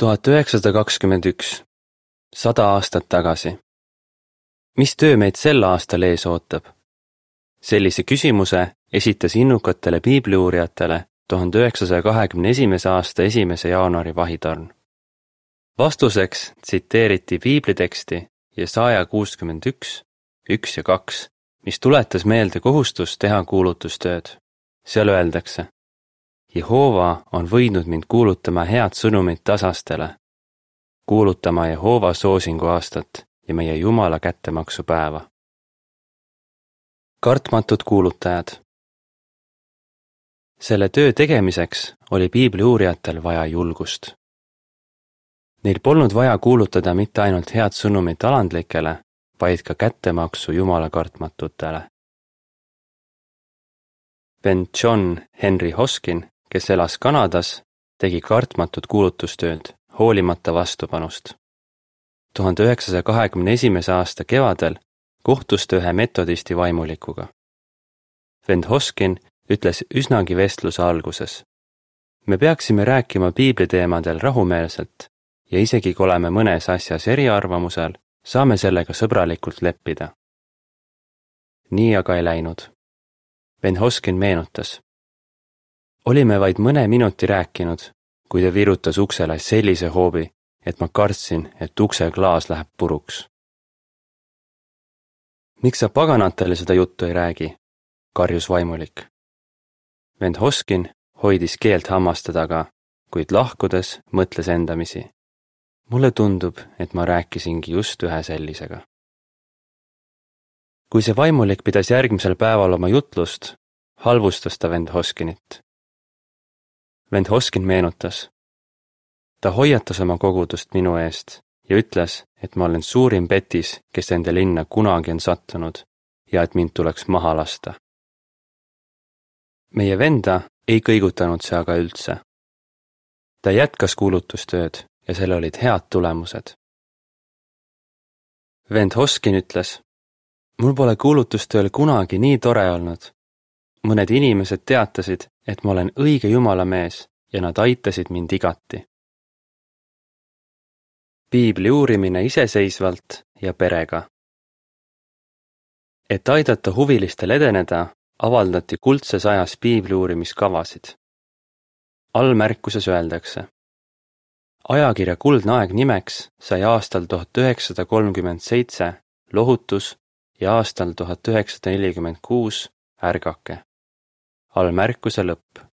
tuhat üheksasada kakskümmend üks, sada aastat tagasi. mis töö meid sel aastal ees ootab? sellise küsimuse esitas innukatele piibliuurijatele tuhande üheksasaja kahekümne esimese aasta esimese jaanuari vahitorn. vastuseks tsiteeriti piibliteksti Jesaja kuuskümmend üks, üks ja kaks, mis tuletas meelde kohustust teha kuulutustööd. seal öeldakse Jehova on võidnud mind kuulutama head sõnumit tasastele, kuulutama Jehova soosingu aastat ja meie Jumala kättemaksu päeva. kartmatud kuulutajad selle töö tegemiseks oli piibli uurijatel vaja julgust. Neil polnud vaja kuulutada mitte ainult head sõnumit alandlikele, vaid ka kättemaksu Jumala kartmatutele. vend John Henry Hoskin kes elas Kanadas, tegi kartmatut kuulutustööd, hoolimata vastupanust. tuhande üheksasaja kahekümne esimese aasta kevadel kohtus ta ühe metodisti vaimulikuga. vend Hoskin ütles üsnagi vestluse alguses. me peaksime rääkima piibliteemadel rahumeelselt ja isegi kui oleme mõnes asjas eriarvamusel, saame sellega sõbralikult leppida. nii aga ei läinud. vend Hoskin meenutas olime vaid mõne minuti rääkinud, kui ta virutas uksele sellise hoobi, et ma kartsin, et ukse klaas läheb puruks. miks sa paganatele seda juttu ei räägi? karjus vaimulik. vend Hoskin hoidis keelt hammaste taga, kuid lahkudes mõtles endamisi. mulle tundub, et ma rääkisingi just ühe sellisega. kui see vaimulik pidas järgmisel päeval oma jutlust, halvustas ta vend Hoskinit vend Hoskin meenutas. ta hoiatas oma kogudust minu eest ja ütles, et ma olen suurim petis, kes nende linna kunagi on sattunud ja et mind tuleks maha lasta. meie venda ei kõigutanud see aga üldse. ta jätkas kuulutustööd ja sellel olid head tulemused. vend Hoskin ütles, mul pole kuulutustööl kunagi nii tore olnud mõned inimesed teatasid, et ma olen õige jumala mees ja nad aitasid mind igati. piibli uurimine iseseisvalt ja perega. et aidata huvilistel edeneda, avaldati kuldses ajas piibli uurimiskavasid. allmärkuses öeldakse. ajakirja Kuldne aeg nimeks sai aastal tuhat üheksasada kolmkümmend seitse Lohutus ja aastal tuhat üheksasada nelikümmend kuus Ärgake all märkuse lõpp.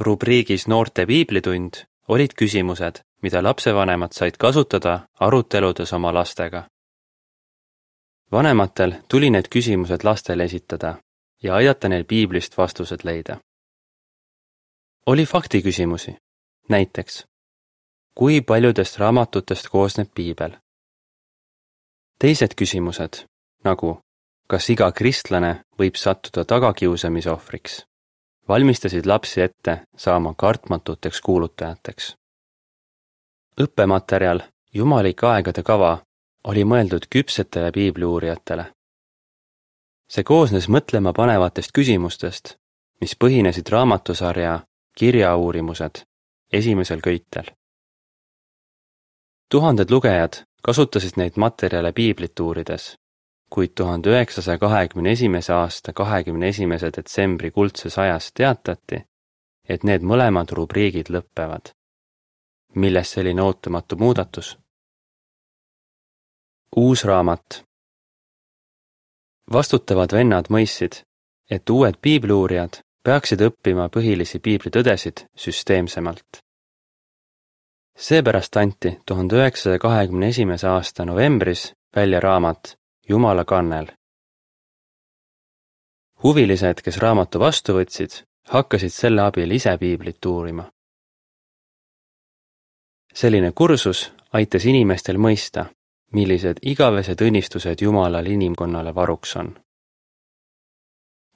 Rubriigis Noorte piiblitund olid küsimused, mida lapsevanemad said kasutada aruteludes oma lastega. vanematel tuli need küsimused lastele esitada ja aidata neil piiblist vastused leida. oli faktiküsimusi, näiteks kui paljudest raamatutest koosneb piibel? teised küsimused, nagu kas iga kristlane võib sattuda tagakiusamise ohvriks, valmistasid lapsi ette saama kartmatuteks kuulutajateks. õppematerjal Jumalike aegade kava oli mõeldud küpsetele piibliuurijatele. see koosnes mõtlemapanevatest küsimustest, mis põhinesid raamatusarja Kirjauurimused esimesel köitel. tuhanded lugejad kasutasid neid materjale piiblit uurides kuid tuhande üheksasaja kahekümne esimese aasta kahekümne esimese detsembri kuldses ajas teatati, et need mõlemad rubriigid lõppevad. millest selline ootamatu muudatus? uus raamat vastutavad vennad mõistsid, et uued piibliuurijad peaksid õppima põhilisi piiblitõdesid süsteemsemalt. seepärast anti tuhande üheksasaja kahekümne esimese aasta novembris välja raamat Jumala kannel. huvilised, kes raamatu vastu võtsid, hakkasid selle abil ise piiblit uurima. selline kursus aitas inimestel mõista, millised igavesed õnnistused Jumalal inimkonnale varuks on.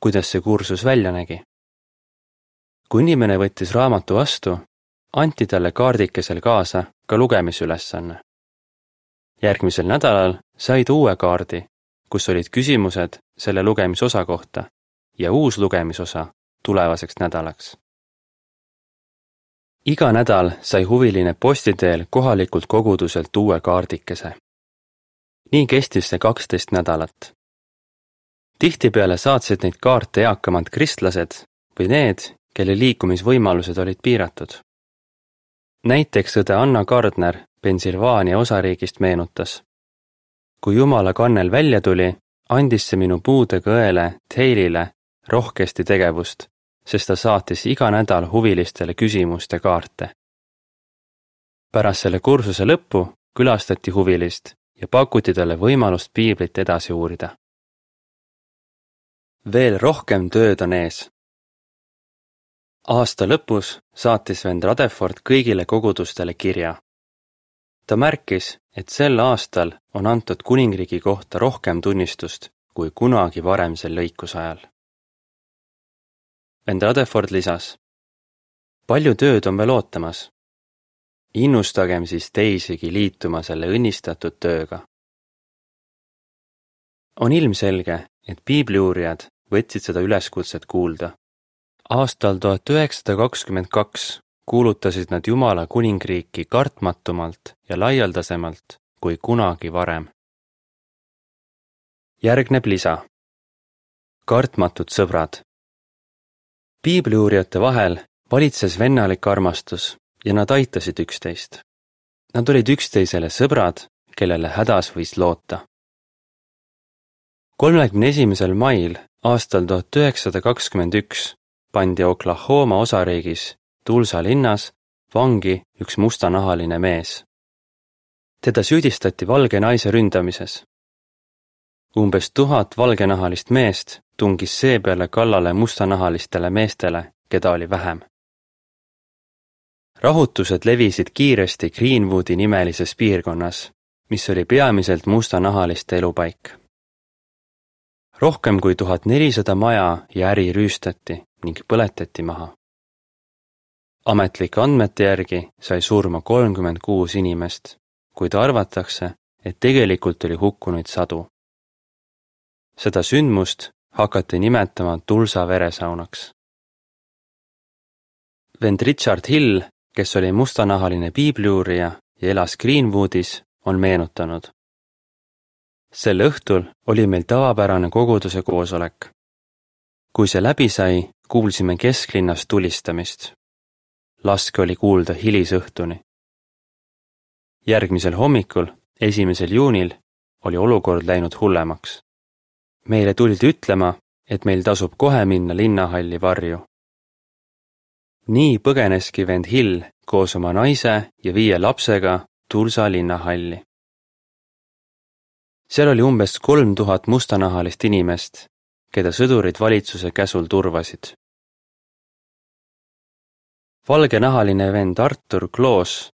kuidas see kursus välja nägi? kui inimene võttis raamatu vastu, anti talle kaardikesel kaasa ka lugemisülesanne järgmisel nädalal sai ta uue kaardi, kus olid küsimused selle lugemisosa kohta ja uus lugemisosa tulevaseks nädalaks iga nädal sai huviline posti teel kohalikult koguduselt uue kaardikese. nii kestis see kaksteist nädalat. tihtipeale saatsid neid kaarte eakamad kristlased või need, kelle liikumisvõimalused olid piiratud. näiteks õde Anna Gardner Pennsylvania osariigist meenutas. Kui Jumala kannel välja tuli, andis see minu puudega õele Taylile rohkesti tegevust, sest ta saatis iga nädal huvilistele küsimuste kaarte. pärast selle kursuse lõppu külastati huvilist ja pakuti talle võimalust piiblit edasi uurida. veel rohkem tööd on ees. aasta lõpus saatis vend Rutherford kõigile kogudustele kirja. Ta märkis, et sel aastal on antud kuningriigi kohta rohkem tunnistust kui kunagi varem sel lõikusajal vend Rutherford lisas. palju tööd on veel ootamas. innustagem siis teisigi liituma selle õnnistatud tööga. on ilmselge, et piibliuurijad võtsid seda üleskutset kuulda. aastal tuhat üheksasada kakskümmend kaks kuulutasid nad Jumala kuningriiki kartmatumalt ja laialdasemalt kui kunagi varem. järgneb lisa. kartmatud sõbrad piibliuurijate vahel valitses vennalik armastus ja nad aitasid üksteist. Nad olid üksteisele sõbrad, kellele hädas võis loota. kolmekümne esimesel mail aastal tuhat üheksasada kakskümmend üks pandi Oklahoma osariigis Tulsa linnas vangi üks mustanahaline mees. teda süüdistati valge naise ründamises. umbes tuhat valgenahalist meest tungis seepeale kallale mustanahalistele meestele, keda oli vähem. rahutused levisid kiiresti Greenwoodi nimelises piirkonnas, mis oli peamiselt mustanahaliste elupaik. rohkem kui tuhat nelisada maja ja äri rüüstati ning põletati maha. Ametlike andmete järgi sai surma kolmkümmend kuus inimest, kuid arvatakse, et tegelikult oli hukkunuid sadu. seda sündmust hakati nimetama Tulsa veresaunaks. vend Richard Hill, kes oli mustanahaline piibliuurija ja elas Greenwoodis, on meenutanud. sel õhtul oli meil tavapärane koguduse koosolek. kui see läbi sai, kuulsime kesklinnas tulistamist. Laske oli kuulda hilisõhtuni. järgmisel hommikul, esimesel juunil, oli olukord läinud hullemaks meile tuldi ütlema, et meil tasub kohe minna linnahalli varju. nii põgeneski vend Hill koos oma naise ja viie lapsega Tulsa linnahalli. seal oli umbes kolm tuhat mustanahalist inimest, keda sõdurid valitsuse käsul turvasid. Valgenahaline vend Artur Kloos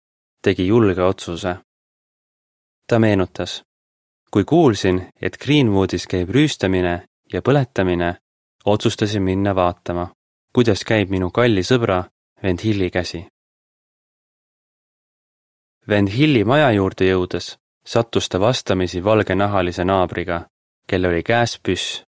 tegi julge otsuse. ta meenutas kui kuulsin, et Greenwoodis käib rüüstamine ja põletamine, otsustasin minna vaatama, kuidas käib minu kalli sõbra vend Hilli käsi. vend Hilli maja juurde jõudes sattus ta vastamisi valgenahalise naabriga, kellel oli käes püss.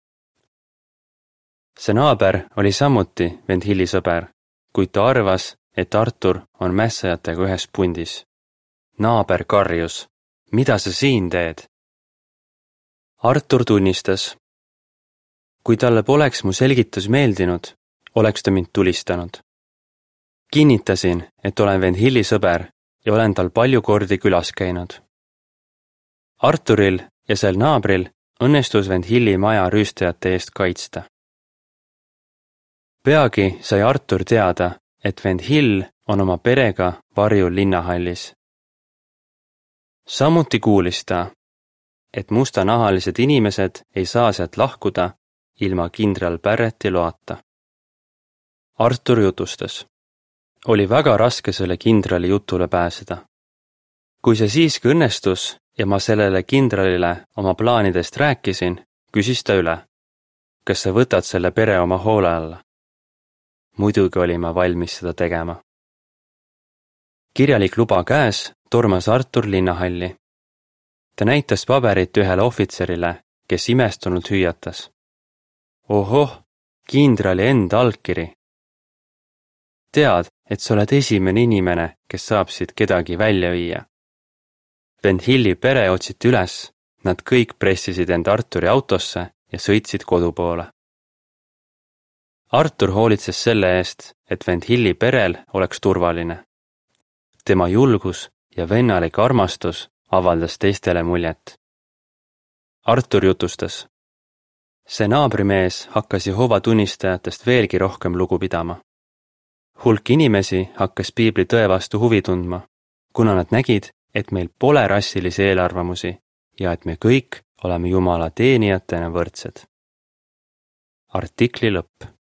see naaber oli samuti vend Hilli sõber, kuid ta arvas, et Artur on mässajatega ühes pundis. naaber karjus, mida sa siin teed? Artur tunnistas. kui talle poleks mu selgitus meeldinud, oleks ta mind tulistanud. kinnitasin, et olen vend Hilli sõber ja olen tal palju kordi külas käinud. Arturil ja sel naabril õnnestus vend Hilli maja rüüstajate eest kaitsta. Peagi sai Artur teada, et vend Hill on oma perega varjul linnahallis. samuti kuulis ta, et mustanahalised inimesed ei saa sealt lahkuda ilma kindral Barretti loata. Artur jutustas. oli väga raske selle kindrali jutule pääseda. kui see siiski õnnestus ja ma sellele kindralile oma plaanidest rääkisin, küsis ta üle. kas sa võtad selle pere oma hoole alla? Muidugi olin ma valmis seda tegema. kirjalik luba käes tormas Artur linnahalli ta näitas paberit ühele ohvitserile, kes imestunult hüüatas. ohoh, kindrali enda allkiri. tead, et sa oled esimene inimene, kes saab siit kedagi välja viia. vend Hilli pere otsiti üles, nad kõik pressisid end Arturi autosse ja sõitsid kodu poole. Artur hoolitses selle eest, et vend Hilli perel oleks turvaline. tema julgus ja vennalik armastus avaldas teistele muljet. Artur jutustas. see naabrimees hakkas Jehova tunnistajatest veelgi rohkem lugu pidama. hulk inimesi hakkas piibli tõe vastu huvi tundma, kuna nad nägid, et meil pole rassilisi eelarvamusi ja et me kõik oleme Jumala teenijatena võrdsed. artikli lõpp